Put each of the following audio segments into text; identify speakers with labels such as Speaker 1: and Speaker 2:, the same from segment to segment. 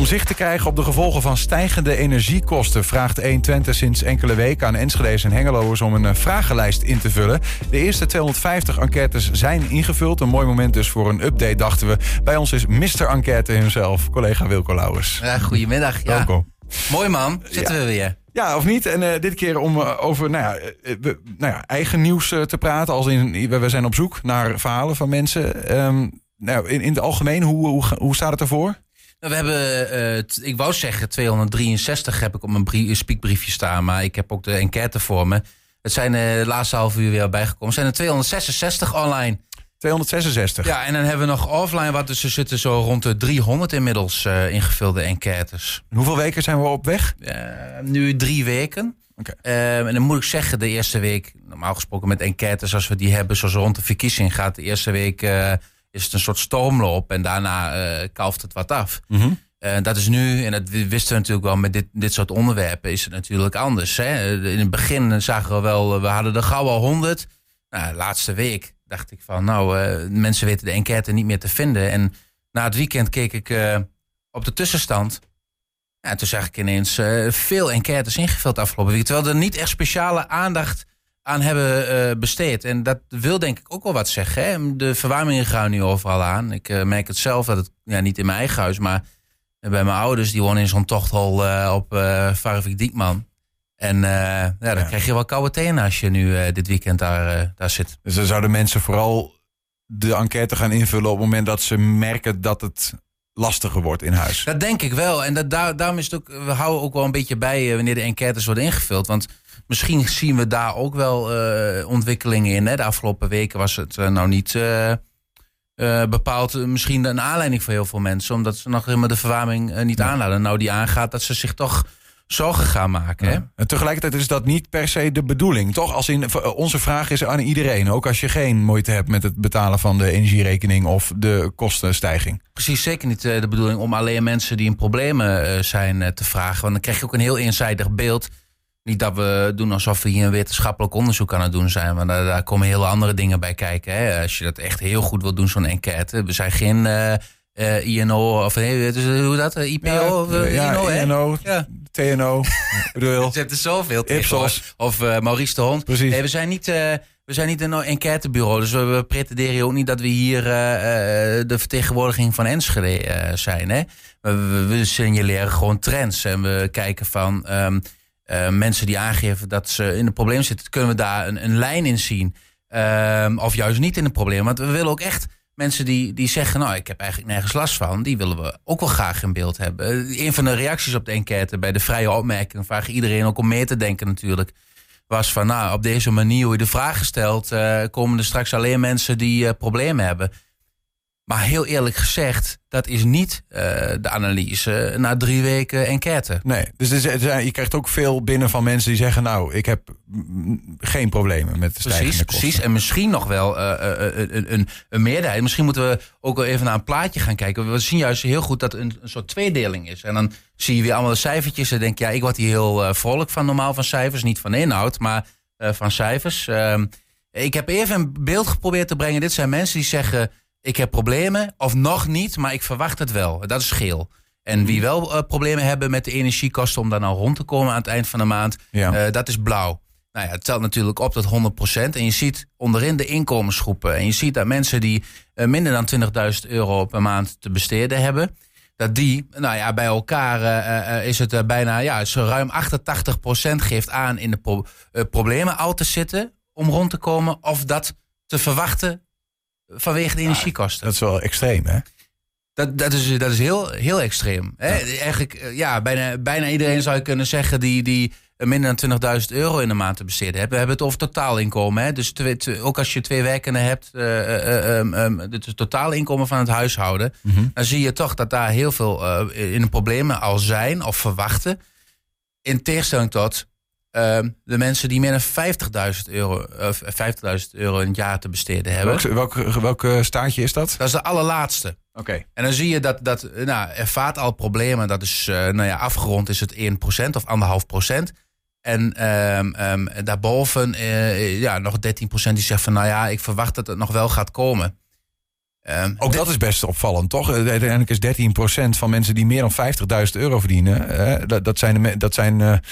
Speaker 1: Om zicht te krijgen op de gevolgen van stijgende energiekosten... vraagt 120 sinds enkele weken aan Enschede's en Hengeloers... om een eh, vragenlijst in te vullen. De eerste 250 enquêtes zijn ingevuld. Een mooi moment dus voor een update, dachten we. Bij ons is Mr. Enquête himself, collega Wilco Lauwers.
Speaker 2: Ja, goedemiddag. Ja.
Speaker 1: Welkom.
Speaker 2: Mooi man, zitten we weer.
Speaker 1: Ja, of niet? En eh, dit keer om eh, over nou ja, we- nou ja, eigen nieuws te praten. Als in, we, we zijn op zoek naar verhalen van mensen. Ehm, nou, in, in het algemeen, hoe, hoe, hoe staat het ervoor?
Speaker 2: Nou, We hebben, eh, ik wou zeggen 263 heb ik op mijn brie- speakbriefje staan, maar ik heb ook de enquête voor me. Het zijn eh, de laatste half uur weer bijgekomen. Het zijn er 266 online.
Speaker 1: 266.
Speaker 2: Ja, en dan hebben we nog offline wat, dus er zitten zo rond de 300 inmiddels eh, ingevulde enquêtes.
Speaker 1: Hoeveel weken zijn we op weg?
Speaker 2: Nu drie weken.
Speaker 1: Oké.
Speaker 2: Eh, en dan moet ik zeggen, de eerste week, normaal gesproken met enquêtes als we die hebben, zoals rond de verkiezing gaat, de eerste week is het een soort stoomloop en daarna eh kalft het wat af.
Speaker 1: Mhm.
Speaker 2: Eh, dat is nu, en dat wisten we natuurlijk wel met dit, dit soort onderwerpen, is het natuurlijk anders. Hè? In het begin zagen we wel, eh, we hadden er gauw al 100. Nou, laatste week dacht ik van, nou, eh, mensen weten de enquête niet meer te vinden. En na het weekend keek ik eh, op de tussenstand. Ja, en toen zag ik ineens eh, veel enquêtes ingevuld afgelopen week. Terwijl er niet echt speciale aandacht aan hebben eh, besteed. En dat wil denk ik ook wel wat zeggen. Hè? De verwarmingen gaan nu overal aan. Ik eh, merk het zelf, dat het ja, niet in mijn eigen huis, maar bij mijn ouders. Die wonen in zo'n tochthol eh, op Varvik Diekman. En eh, ja, dan
Speaker 1: Ja.
Speaker 2: krijg je wel koude tenen als je nu dit weekend daar, daar zit.
Speaker 1: Dus dan zouden mensen vooral de enquête gaan invullen... op het moment dat ze merken dat het lastiger wordt in huis.
Speaker 2: Dat denk ik wel. En dat, daar, daarom is het ook, we houden ook wel een beetje bij wanneer de enquêtes worden ingevuld. Want misschien zien we daar ook wel eh, ontwikkelingen in. Hè? De afgelopen weken was het eh, nou niet eh, bepaald misschien een aanleiding voor heel veel mensen. Omdat ze nog helemaal de verwarming niet aanladen. Nou, die aangaat dat ze zich toch zorgen gaan maken. Hè?
Speaker 1: En tegelijkertijd is dat niet per se de bedoeling, toch? Als in, onze vraag is aan iedereen. Ook als je geen moeite hebt met het betalen van de energierekening... of de kostenstijging.
Speaker 2: Precies, zeker niet de bedoeling om alleen mensen die in problemen zijn te vragen. Want dan krijg je ook een heel eenzijdig beeld. Niet dat we doen alsof we hier een wetenschappelijk onderzoek aan het doen zijn. Want daar, daar komen hele andere dingen bij kijken. Hè. Als je dat echt heel goed wil doen, zo'n enquête. We zijn geen eh, eh, INO of is, hoe dat? Eh, IPO of eh,
Speaker 1: ja,
Speaker 2: INO, hè?
Speaker 1: INO,
Speaker 2: Ja.
Speaker 1: TNO, ik bedoel,
Speaker 2: Er zoveel
Speaker 1: Ipsos.
Speaker 2: Of eh, Maurice de Hond.
Speaker 1: Precies.
Speaker 2: Nee, we zijn niet, eh, we zijn niet een enquêtebureau. Dus we, we pretenderen ook niet dat we hier eh, eh, de vertegenwoordiging van Enschede eh, zijn. Hè? We, we, we signaleren gewoon trends. En we kijken van ehm, eh, mensen die aangeven dat ze in een probleem zitten. Kunnen we daar een, een lijn in zien? Ehm, of juist niet in een probleem. Want we willen ook echt mensen die, die zeggen... nou, ik heb eigenlijk nergens last van. Die willen we ook wel graag in beeld hebben. Een van de reacties op de enquête bij de vrije opmerking... vraag iedereen ook om mee te denken natuurlijk was van, nou, op deze manier hoe je de vraag stelt, eh, komen er straks alleen mensen die eh, problemen hebben. Maar heel eerlijk gezegd, dat is niet eh, de analyse na drie weken enquête.
Speaker 1: nee. Dus er je krijgt ook veel binnen van mensen die zeggen... nou, ik heb geen problemen met de stijgende
Speaker 2: Precies,
Speaker 1: kosten.
Speaker 2: precies. En misschien nog wel eh, eh, een, een, een meerderheid. Misschien moeten we ook wel even naar een plaatje gaan kijken. We zien juist heel goed dat het een, een soort tweedeling is. En dan zie je weer allemaal de cijfertjes. En denk je, ja, ik word hier heel eh, vrolijk van normaal van cijfers. Niet van inhoud, maar van cijfers. Ehm, ik heb even een beeld geprobeerd te brengen. Dit zijn mensen die zeggen, ik heb problemen. Of nog niet, maar ik verwacht het wel. Dat is geel. En wie wel eh, problemen hebben met de energiekosten... om daar nou rond te komen aan het eind van de maand...
Speaker 1: Ja.
Speaker 2: eh, dat is blauw. Nou ja, het telt natuurlijk op tot 100%. En je ziet onderin de inkomensgroepen. En je ziet dat mensen die eh, minder dan 20.000 euro per maand te besteden hebben. Dat die, nou ja, bij elkaar is het bijna, ja, zo ruim 88% geeft aan in de pro- problemen al te zitten om rond te komen. Of dat te verwachten vanwege de energiekosten.
Speaker 1: Dat is wel extreem, hè?
Speaker 2: Dat, dat is, dat is heel, heel extreem. Hè? Eigenlijk, eh, ja, bijna, bijna iedereen zou je kunnen zeggen die, die minder dan 20.000 euro in de maand te besteden hebben. We hebben het over totaalinkomen. Hè? Dus twee, twee- ook als je twee werkenden hebt, um, um, het totaalinkomen van het huishouden, dan zie je toch dat daar heel veel in de problemen al zijn of verwachten. In tegenstelling tot de mensen die meer dan 50.000 euro, eh, 50.000 euro in het jaar te besteden hebben.
Speaker 1: Welk, welk, welk eh, staartje is dat?
Speaker 2: Dat is de allerlaatste.
Speaker 1: Oké.
Speaker 2: En dan zie je dat, dat eh, nou, ervaart al problemen. Dat is, eh, nou ja, afgerond is het 1% of 1,5%. En ehm, ehm, daarboven eh, ja, nog 13% die zegt van... nou ja, ik verwacht dat het nog wel gaat komen.
Speaker 1: Um, Ook dat is best opvallend, toch? Uiteindelijk is 13% van mensen die meer dan 50.000 euro verdienen. dat, dat zijn, de, dat, zijn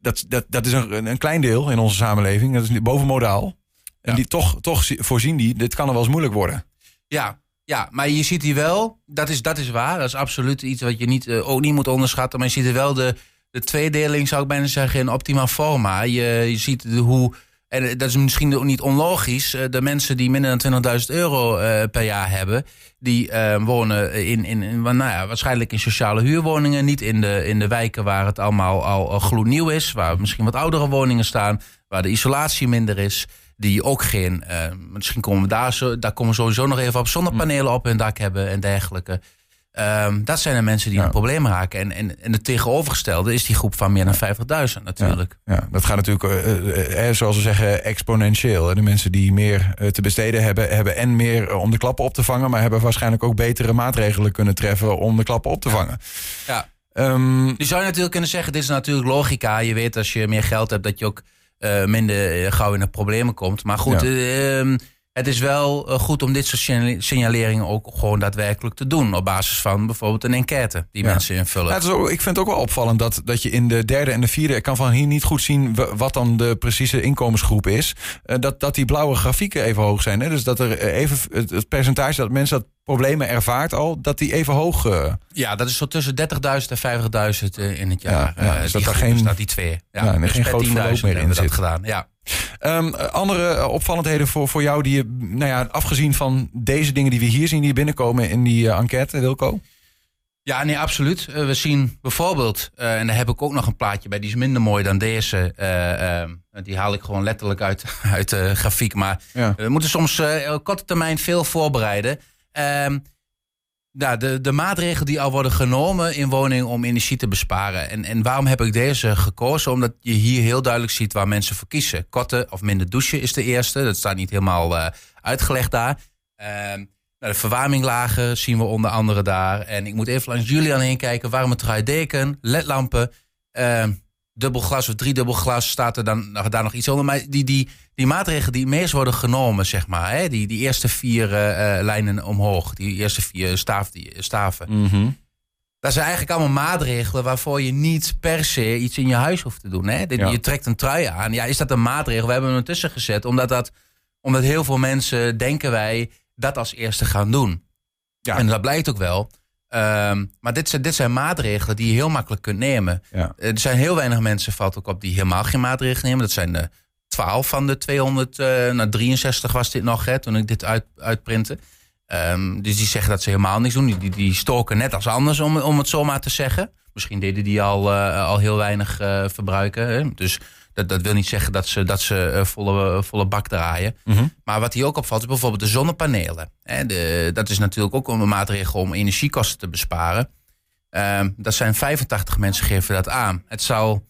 Speaker 1: dat, dat, dat is een, een klein deel in onze samenleving. Dat is bovenmodaal. En die toch, toch voorzien die, dit kan er wel eens moeilijk worden.
Speaker 2: Ja, ja, maar je ziet hier wel, dat is, dat is waar. Dat is absoluut iets wat je niet, uh, ook niet moet onderschatten. Maar je ziet er wel de, de tweedeling, zou ik bijna zeggen, in optimaal forma. Je, je ziet hoe, en dat is misschien ook niet onlogisch, eh, de mensen die minder dan 20.000 euro uh, per jaar hebben, die wonen in, in, in, nou ja, waarschijnlijk in sociale huurwoningen. Niet in de, in de wijken waar het allemaal al, gloednieuw is, waar misschien wat oudere woningen staan, waar de isolatie minder is die ook geen, uh, misschien komen we daar, zo, daar komen we sowieso nog even op, zonnepanelen op hun dak hebben en dergelijke. Um, dat zijn de mensen die ja. een probleem raken. En, en, en het tegenovergestelde is die groep van meer dan 50.000 natuurlijk.
Speaker 1: Ja, ja, dat gaat natuurlijk, uh, uh, zoals we zeggen, exponentieel. De mensen die meer te besteden hebben, hebben en meer om de klappen op te vangen, maar hebben waarschijnlijk ook betere maatregelen kunnen treffen om de klappen op te vangen.
Speaker 2: Ja. Um, je zou natuurlijk kunnen zeggen, dit is natuurlijk logica. Je weet als je meer geld hebt, dat je ook uh, minder eh, gauw in de problemen komt. Maar goed, ja. uh, het is wel eh, goed om dit soort signaleringen ook gewoon daadwerkelijk te doen. Op basis van bijvoorbeeld een enquête die mensen invullen.
Speaker 1: Ja, ook, ik vind het ook wel opvallend dat, dat je in de derde en de vierde... ik kan van hier niet goed zien wat dan de precieze inkomensgroep is. Uh, dat, dat die blauwe grafieken even hoog zijn. Hè? Dus dat er even het, het percentage dat mensen dat problemen ervaart al, dat die even hoog... Uh...
Speaker 2: Ja, dat is zo tussen 30.000 en 50.000 in het jaar.
Speaker 1: Ja, ja, dus dat er geen,
Speaker 2: dat die twee. Ja,
Speaker 1: ja dus geen groot verloop meer in zit.
Speaker 2: gedaan, ja.
Speaker 1: Um, andere opvallendheden voor, voor jou die je, nou ja, afgezien van deze dingen die we hier zien, die binnenkomen in die enquête, Wilco?
Speaker 2: Ja, nee, absoluut. We zien bijvoorbeeld, en daar heb ik ook nog een plaatje bij, die is minder mooi dan deze. Die haal ik gewoon letterlijk uit, uit de grafiek. Maar we moeten soms op korte termijn veel voorbereiden. Ehm, ja, de, de maatregelen die al worden genomen in woningen om energie te besparen. En, en waarom heb ik deze gekozen? Omdat je hier heel duidelijk ziet waar mensen voor kiezen. Korte of minder douchen is de eerste. Dat staat niet helemaal uh, uitgelegd daar. Uh, nou, de verwarming lager zien we onder andere daar. En ik moet even langs Julian heen kijken. Warme truideken, ledlampen. Uh, dubbel glas of driedubbel glas staat er dan daar nog iets onder. Maar die, die, die maatregelen die meest worden genomen, zeg maar, hè, die, die eerste vier uh, lijnen omhoog, die eerste vier staaf, die, staven. Mm -hmm. Dat zijn eigenlijk allemaal maatregelen waarvoor je niet per se iets in je huis hoeft te doen. Hè? Ja. Je trekt een trui aan. Ja, is dat een maatregel? We hebben hem ertussen gezet, omdat, dat, omdat heel veel mensen, denken wij, dat als eerste gaan doen. Ja. En dat blijkt ook wel. Um, maar dit zijn, dit zijn maatregelen die je heel makkelijk kunt nemen. Ja. Er zijn heel weinig mensen, valt ook op, die helemaal geen maatregelen nemen. Dat zijn de 12 van de 200, uh, nou 63 was dit nog, hè, toen ik dit uit, uitprintte. Um, dus die zeggen dat ze helemaal niks doen. Die, die, stoken net als anders, om, om het zomaar te zeggen. Misschien deden die al, uh, al heel weinig uh, verbruiken. Hè. Dus dat, dat wil niet zeggen dat ze, dat ze uh, volle, volle bak draaien. Mm -hmm. Maar wat hier ook opvalt, is bijvoorbeeld de zonnepanelen. Hè, de, dat is natuurlijk ook een maatregel om energiekosten te besparen. Uh, dat zijn 85 mensen geven dat aan. Het zou,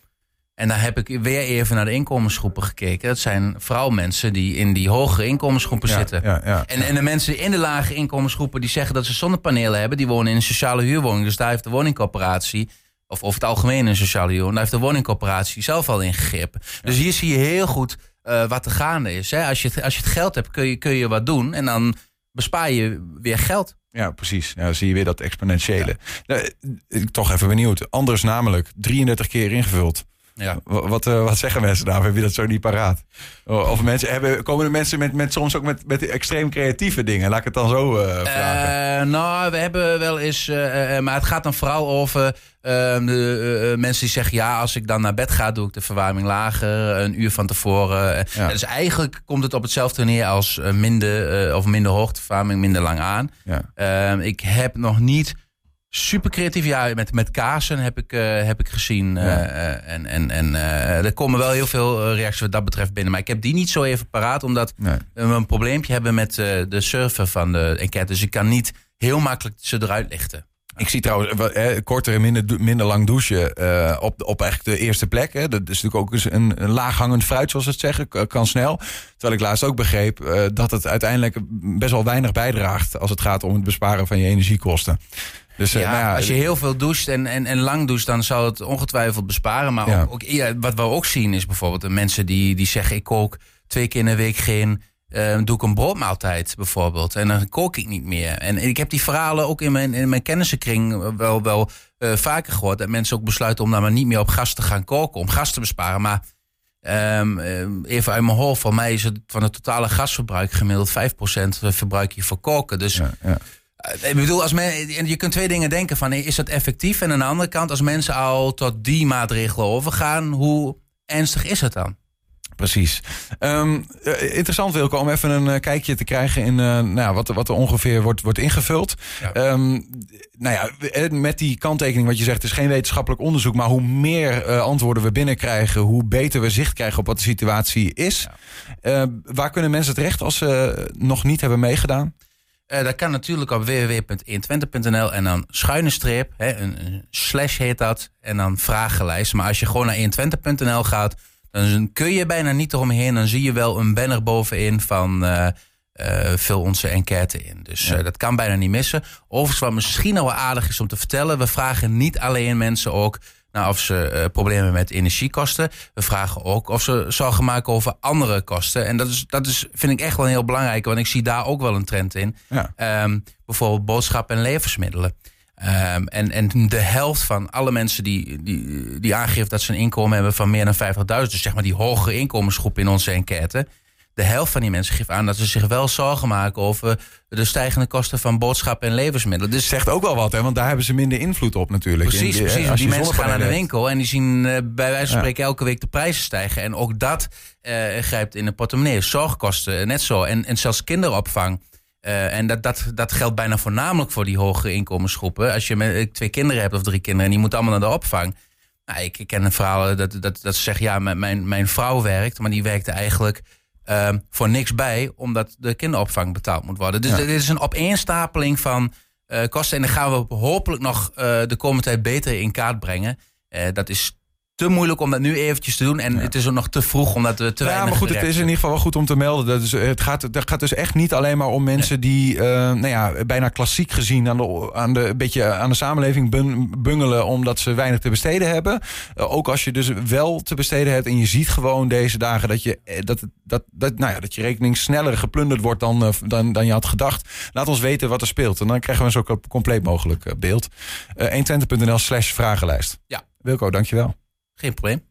Speaker 2: en daar heb ik weer even naar de inkomensgroepen gekeken. Dat zijn vooral mensen die in die hogere inkomensgroepen ja, zitten. Ja, ja, en, en de mensen in de lage inkomensgroepen die zeggen dat ze zonnepanelen hebben, die wonen in een sociale huurwoning. Dus daar heeft de woningcorporatie of over het algemeen een sociale huur. Daar heeft de woningcorporatie zelf al ingegrepen. Dus hier zie je heel goed uh, wat er gaande is. Hè? Als, je, als je het geld hebt, kun je, kun je wat doen. En dan bespaar je weer geld.
Speaker 1: Ja, precies. Ja, dan zie je weer dat exponentiële. Ja. Nou, toch even benieuwd. Anders namelijk 33 keer ingevuld. Ja. Wat, uh, wat zeggen mensen daar? Heb je dat zo niet paraat? Of mensen, hebben, komen er mensen met, met soms ook met, met extreem creatieve dingen? Laat ik het dan zo uh, vragen.
Speaker 2: Uh, nou, we hebben wel eens... maar het gaat dan vooral over ehm, de, mensen die zeggen... ja, als ik dan naar bed ga, doe ik de verwarming lager. Een uur van tevoren. Ja. Dus eigenlijk komt het op hetzelfde neer als minder, of minder hoogteverwarming, minder lang aan. Ja. Ehm, ik heb nog niet super creatief. Ja, met, met kaarsen heb ik, uh, heb ik gezien. Ja. Uh, en en, en uh, er komen wel heel veel reacties wat dat betreft binnen. Maar ik heb die niet zo even paraat, omdat nee. we een probleempje hebben met de server van de enquête. Dus ik kan niet heel makkelijk ze eruit lichten.
Speaker 1: Ik zie trouwens eh, korter en minder, minder lang douchen uh, op, op eigenlijk de eerste plek. Hè. Dat is natuurlijk ook een, een laaghangend fruit, zoals ze het zeggen. Kan snel. Terwijl ik laatst ook begreep uh, dat het uiteindelijk best wel weinig bijdraagt... als het gaat om het besparen van je energiekosten.
Speaker 2: Dus, ja, nou ja, als je heel veel doucht en, en, en lang doucht, dan zou het ongetwijfeld besparen. Maar ook, ook, ja, wat we ook zien is bijvoorbeeld de mensen die, die zeggen: ik kook twee keer in de week geen uh, doe ik een broodmaaltijd bijvoorbeeld. En dan kook ik niet meer. En ik heb die verhalen ook in mijn, in mijn kennissenkring wel, wel uh, vaker gehoord. Dat mensen ook besluiten om dan maar niet meer op gas te gaan koken. Om gas te besparen. Maar um, even uit mijn hoofd. Voor mij is het van het totale gasverbruik gemiddeld 5% verbruik je voor koken. Dus... Ja, ja. Ik bedoel, als men, je kunt twee dingen denken van, is dat effectief? En aan de andere kant, als mensen al tot die maatregelen overgaan, hoe ernstig is het dan?
Speaker 1: Precies. Um, interessant Wilco, om even een uh, kijkje te krijgen in uh, nou wat, wat er ongeveer wordt, wordt ingevuld. Ja. Um, nou ja, met die kanttekening wat je zegt, het is geen wetenschappelijk onderzoek, maar hoe meer uh, antwoorden we binnenkrijgen, hoe beter we zicht krijgen op wat de situatie is. Ja. waar kunnen mensen terecht als ze nog niet hebben meegedaan?
Speaker 2: Dat kan natuurlijk op www.120.nl en dan schuine streep, hè, een, een slash heet dat, en dan vragenlijst. Maar als je gewoon naar 120.nl gaat, dan kun je bijna niet eromheen. Dan zie je wel een banner bovenin van uh, uh, vul onze enquête in. Dus dat kan bijna niet missen. Overigens, wat misschien al wel aardig is om te vertellen. We vragen niet alleen mensen ook nou, of ze problemen met energiekosten. We vragen ook of ze zorgen maken over andere kosten. En dat, is, dat is, vind ik echt wel heel belangrijk. Want ik zie daar ook wel een trend in. Ja. Um, bijvoorbeeld boodschappen en levensmiddelen. Um, en, en de helft van alle mensen die, die, die aangeeft dat ze een inkomen hebben van meer dan 50.000, dus zeg maar die hogere inkomensgroep in onze enquête, de helft van die mensen geeft aan dat ze zich wel zorgen maken over de stijgende kosten van boodschappen en levensmiddelen.
Speaker 1: Dus zegt ook wel wat, hè? want daar hebben ze minder invloed op natuurlijk.
Speaker 2: Precies, die, precies. Die mensen gaan naar de winkel en die zien uh, bij wijze van spreken elke week de prijzen stijgen. En ook dat uh, grijpt in de portemonnee. Zorgkosten, net zo. En, en zelfs kinderopvang. Uh, en dat, dat, dat geldt bijna voornamelijk voor die hogere inkomensgroepen. Als je met, eh, twee kinderen hebt of drie kinderen en die moeten allemaal naar de opvang. Nou, ik, ik ken een verhaal dat, dat, dat ze zeggen, ja, mijn, mijn vrouw werkt, maar die werkte eigenlijk uh, voor niks bij, omdat de kinderopvang betaald moet worden. Dus ja. dit is een opeenstapeling van uh, kosten. En dan gaan we hopelijk nog de komende tijd beter in kaart brengen. dat is te moeilijk om dat nu eventjes te doen. En het is ook nog te vroeg omdat we te
Speaker 1: ja,
Speaker 2: weinig
Speaker 1: maar goed, het is in ieder geval wel goed om te melden. Dat is, het, gaat, het gaat dus echt niet alleen maar om mensen die uh, nou ja, bijna klassiek gezien aan de, aan de, een beetje aan de samenleving bungelen omdat ze weinig te besteden hebben. Uh, ook als je dus wel te besteden hebt en je ziet gewoon deze dagen dat je, eh, dat, dat, dat, nou ja, dat je rekening sneller geplunderd wordt dan, uh, dan, dan je had gedacht. Laat ons weten wat er speelt. En dan krijgen we een zo compleet mogelijk beeld. Uh, 120.nl slash vragenlijst.
Speaker 2: Ja.
Speaker 1: Wilco, dankjewel.
Speaker 2: Geen probleem.